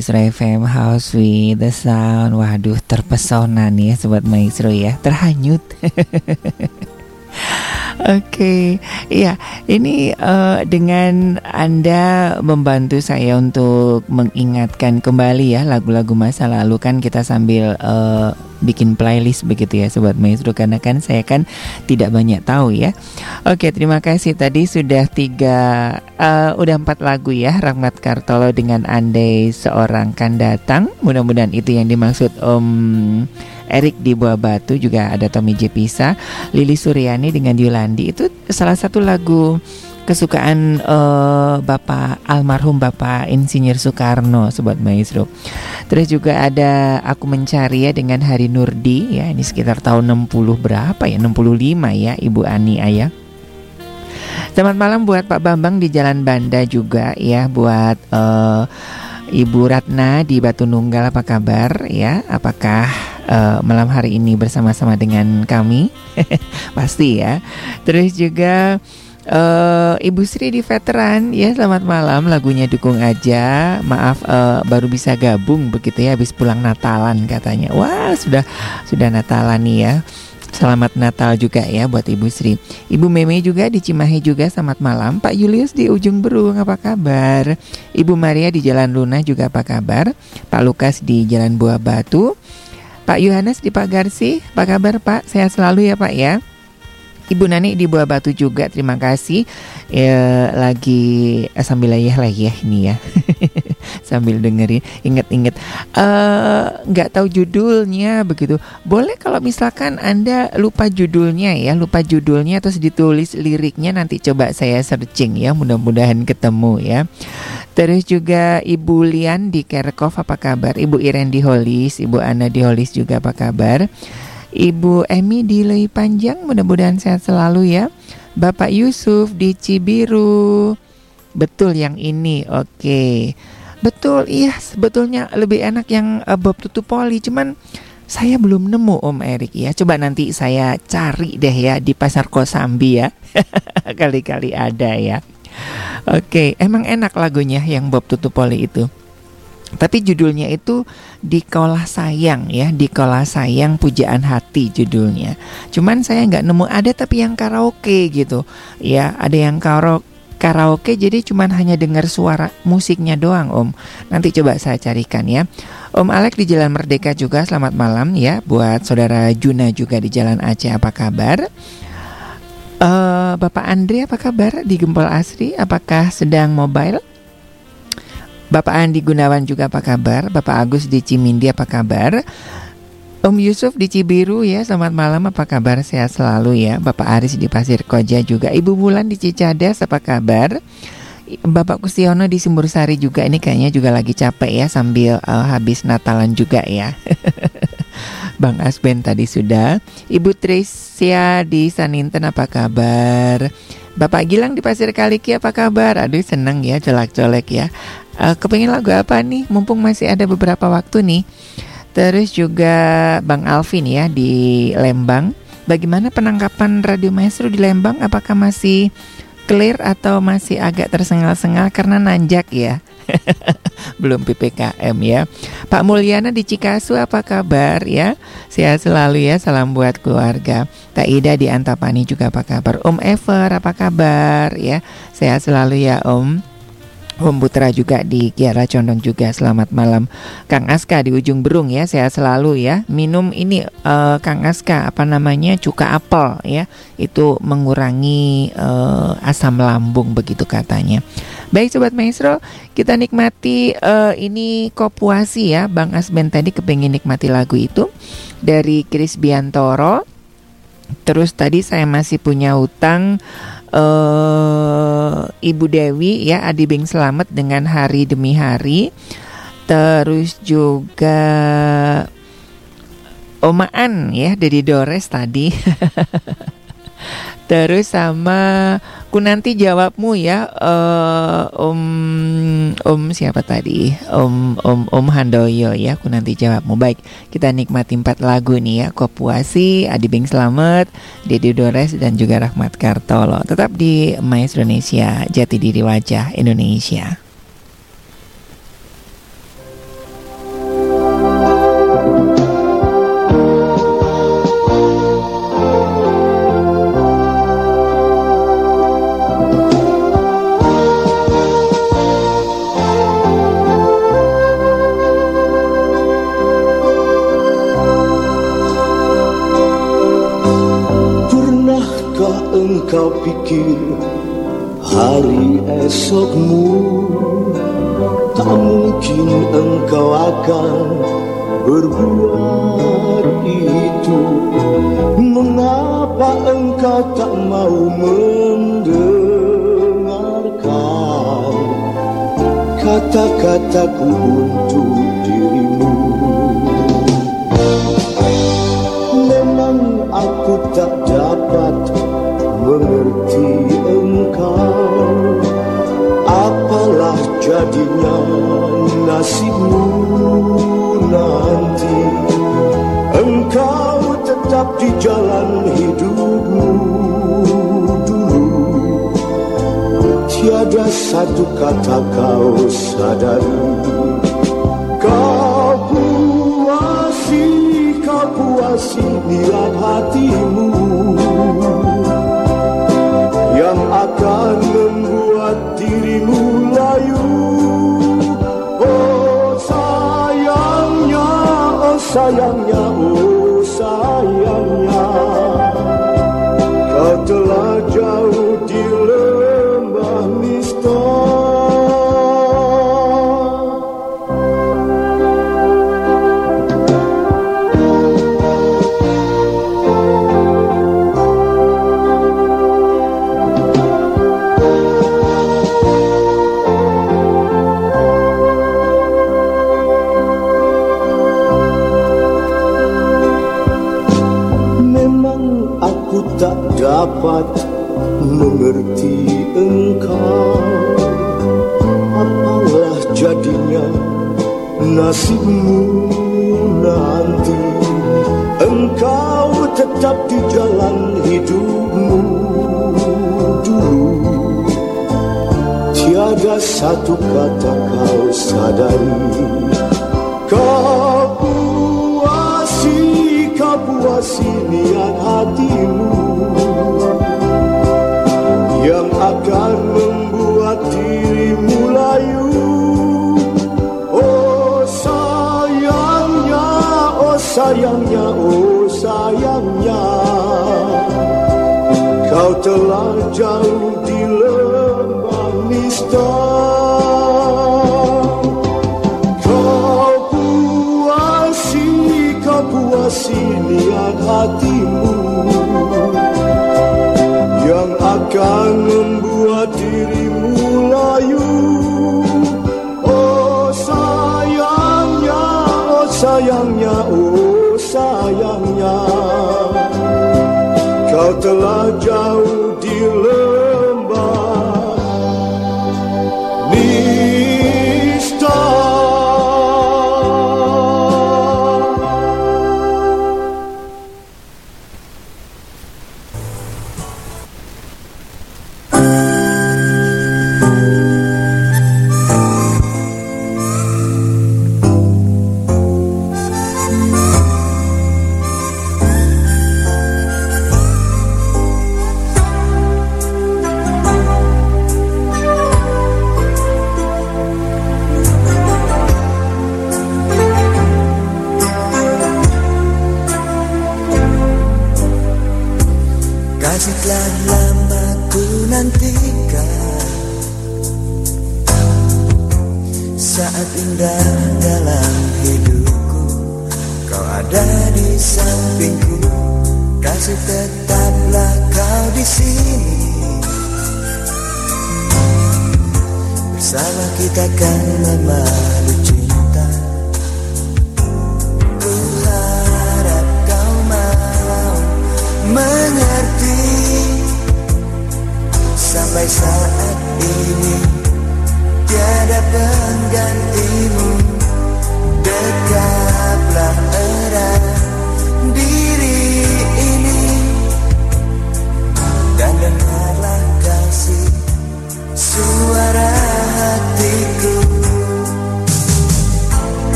Speaker 1: Maestro FM House with the Sound. Waduh terpesona nih ya Sobat Maestro ya. Terhanyut. Oke, iya ini eh, dengan Anda membantu saya untuk mengingatkan kembali ya lagu-lagu masa lalu kan kita sambil eh, bikin playlist begitu ya Sobat Maestro. Karena kan saya kan tidak banyak tahu ya. Oke, terima kasih tadi sudah tiga, eh, udah empat lagu ya Rahmat Kartolo dengan Andai seorang kan datang. Mudah-mudahan itu yang dimaksud Om. Erik di Buah Batu juga ada Tommy J Pisa, Lili Suryani dengan Yolandi itu salah satu lagu kesukaan eh, Bapak almarhum Bapak Insinyur Soekarno Sobat Maestro. Terus juga ada Aku Mencari ya dengan Hari Nurdi ya ini sekitar tahun 60 berapa ya 65 ya Ibu Ani Ayah. Selamat malam buat Pak Bambang di Jalan Banda juga ya buat eh, Ibu Ratna di Batu Nunggal apa kabar ya? Apakah eh, malam hari ini bersama-sama dengan kami? Pasti ya. Terus juga eh, Ibu Sri di veteran ya selamat malam lagunya dukung aja maaf eh, baru bisa gabung begitu ya habis pulang Natalan katanya wah sudah sudah Natalan nih ya Selamat Natal juga ya buat Ibu Sri. Ibu Meme juga di Cimahi juga selamat malam. Pak Julius di Ujung Berung apa kabar? Ibu Maria di Jalan Luna juga apa kabar? Pak Lukas di Jalan Buah Batu. Pak Yohanes di Pak Garsi, apa kabar Pak? Sehat selalu ya Pak ya. Ibu Nani di Buah Batu juga terima kasih ya, lagi eh, sambil ayah lagi ya ini ya sambil dengerin inget-inget eh, nggak tahu judulnya begitu boleh kalau misalkan anda lupa judulnya ya lupa judulnya terus ditulis liriknya nanti coba saya searching ya mudah-mudahan ketemu ya terus juga Ibu Lian di Kerkov apa kabar Ibu Iren di Holis Ibu Ana di Holis juga apa kabar Ibu Emi di Lei Panjang mudah-mudahan sehat selalu ya. Bapak Yusuf di Cibiru. Betul yang ini. Oke. Betul, iya sebetulnya lebih enak yang uh, Bob Tutupoli. Cuman saya belum nemu Om Erik ya. Coba nanti saya cari deh ya di Pasar Kosambi ya. Kali-kali ada ya. Oke, emang enak lagunya yang Bob Tutupoli itu. Tapi judulnya itu Dikolah Sayang ya, Dikolah Sayang Pujaan Hati judulnya. Cuman saya nggak nemu ada tapi yang karaoke gitu. Ya, ada yang karaoke karaoke jadi cuman hanya dengar suara musiknya doang Om. Nanti coba saya carikan ya. Om Alek di Jalan Merdeka juga selamat malam ya buat saudara Juna juga di Jalan Aceh apa kabar? Uh, Bapak Andre apa kabar di Gempol Asri? Apakah sedang mobile? Bapak Andi Gunawan juga apa kabar? Bapak Agus di Cimindi apa kabar? Om Yusuf di Cibiru ya, selamat malam apa kabar? Sehat selalu ya. Bapak Aris di Pasir Koja juga. Ibu Bulan di Cicadas apa kabar? Bapak Kustiono di Sumbersari juga ini kayaknya juga lagi capek ya sambil uh, habis Natalan juga ya. Bang Asben tadi sudah. Ibu Tricia di Saninten apa kabar? Bapak Gilang di Pasir Kaliki apa kabar? Aduh seneng ya colak-colek ya. Uh, kepengen lagu apa nih? Mumpung masih ada beberapa waktu nih. Terus juga Bang Alvin ya di Lembang. Bagaimana penangkapan Radio Maestro di Lembang? Apakah masih clear atau masih agak tersengal-sengal karena nanjak ya? Belum PPKM ya. Pak Mulyana di Cikasu apa kabar ya? Sehat selalu ya. Salam buat keluarga. Kak Ida di Antapani juga apa kabar? Om Ever apa kabar ya? Sehat selalu ya Om. Om Putra juga di Kiara Condong juga. Selamat malam Kang Aska di ujung berung ya. Sehat selalu ya. Minum ini uh, Kang Aska apa namanya cuka apel ya. Itu mengurangi uh, asam lambung begitu katanya. Baik sobat maestro kita nikmati uh, ini kopuasi ya. Bang Asben tadi kepengen nikmati lagu itu dari Kris Biantoro. Terus tadi saya masih punya utang uh, Ibu Dewi ya Adi Bing Selamat dengan hari demi hari. Terus juga Omaan ya dari Dores tadi. Terus sama ku nanti jawabmu ya uh, Om Om siapa tadi? Om Om Om Handoyo ya ku nanti jawabmu. Baik kita nikmati empat lagu nih ya. Kopuasi Adi Bing Slamet Dedi Dores dan juga Rahmat Kartolo. Tetap di Maestro Indonesia Jati Diri Wajah Indonesia
Speaker 6: pikir hari esokmu Tak mungkin engkau akan berbuat itu. Mengapa engkau tak mau mendengarkan Kata-kataku untuk Apalah jadinya nasibmu nanti? Engkau tetap di jalan hidupmu dulu. Tiada satu kata kau sadari. Kau puasi, kau puasi niat hatimu yang akan membuat dirimu layu. Oh sayangnya, oh sayangnya, oh sayangnya mengerti engkau. Apalah jadinya nasibmu nanti? Engkau tetap di jalan hidupmu dulu. Tiada satu kata kau sadari. Kau puasi, kau puasi niat hatimu. sayangnya, oh sayangnya Kau telah jauh di lembah mistar, Kau puasi, kau puasi niat hatimu.
Speaker 7: Angela Joe.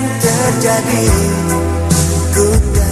Speaker 7: yang terjadi. Ku
Speaker 8: tak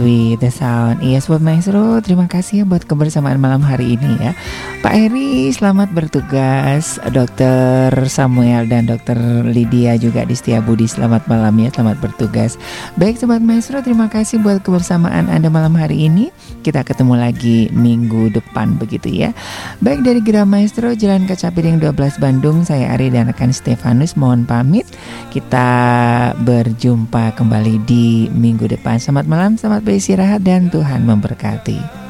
Speaker 1: With the Sound. Iya Sobat Maestro Terima kasih ya buat kebersamaan malam hari ini ya. Pak Eri selamat bertugas. Dokter Samuel dan Dokter Lydia juga di Setia Budi Selamat malam ya selamat bertugas. Baik Sobat Maestro terima kasih buat kebersamaan Anda malam hari ini. Kita ketemu lagi minggu depan begitu ya. Baik dari Gira Maestro Jalan Kaca Piring 12 Bandung Saya Ari dan rekan Stefanus mohon pamit Kita berjumpa kembali di minggu depan. Selamat malam, selamat beristirahat dan Tuhan memberkati.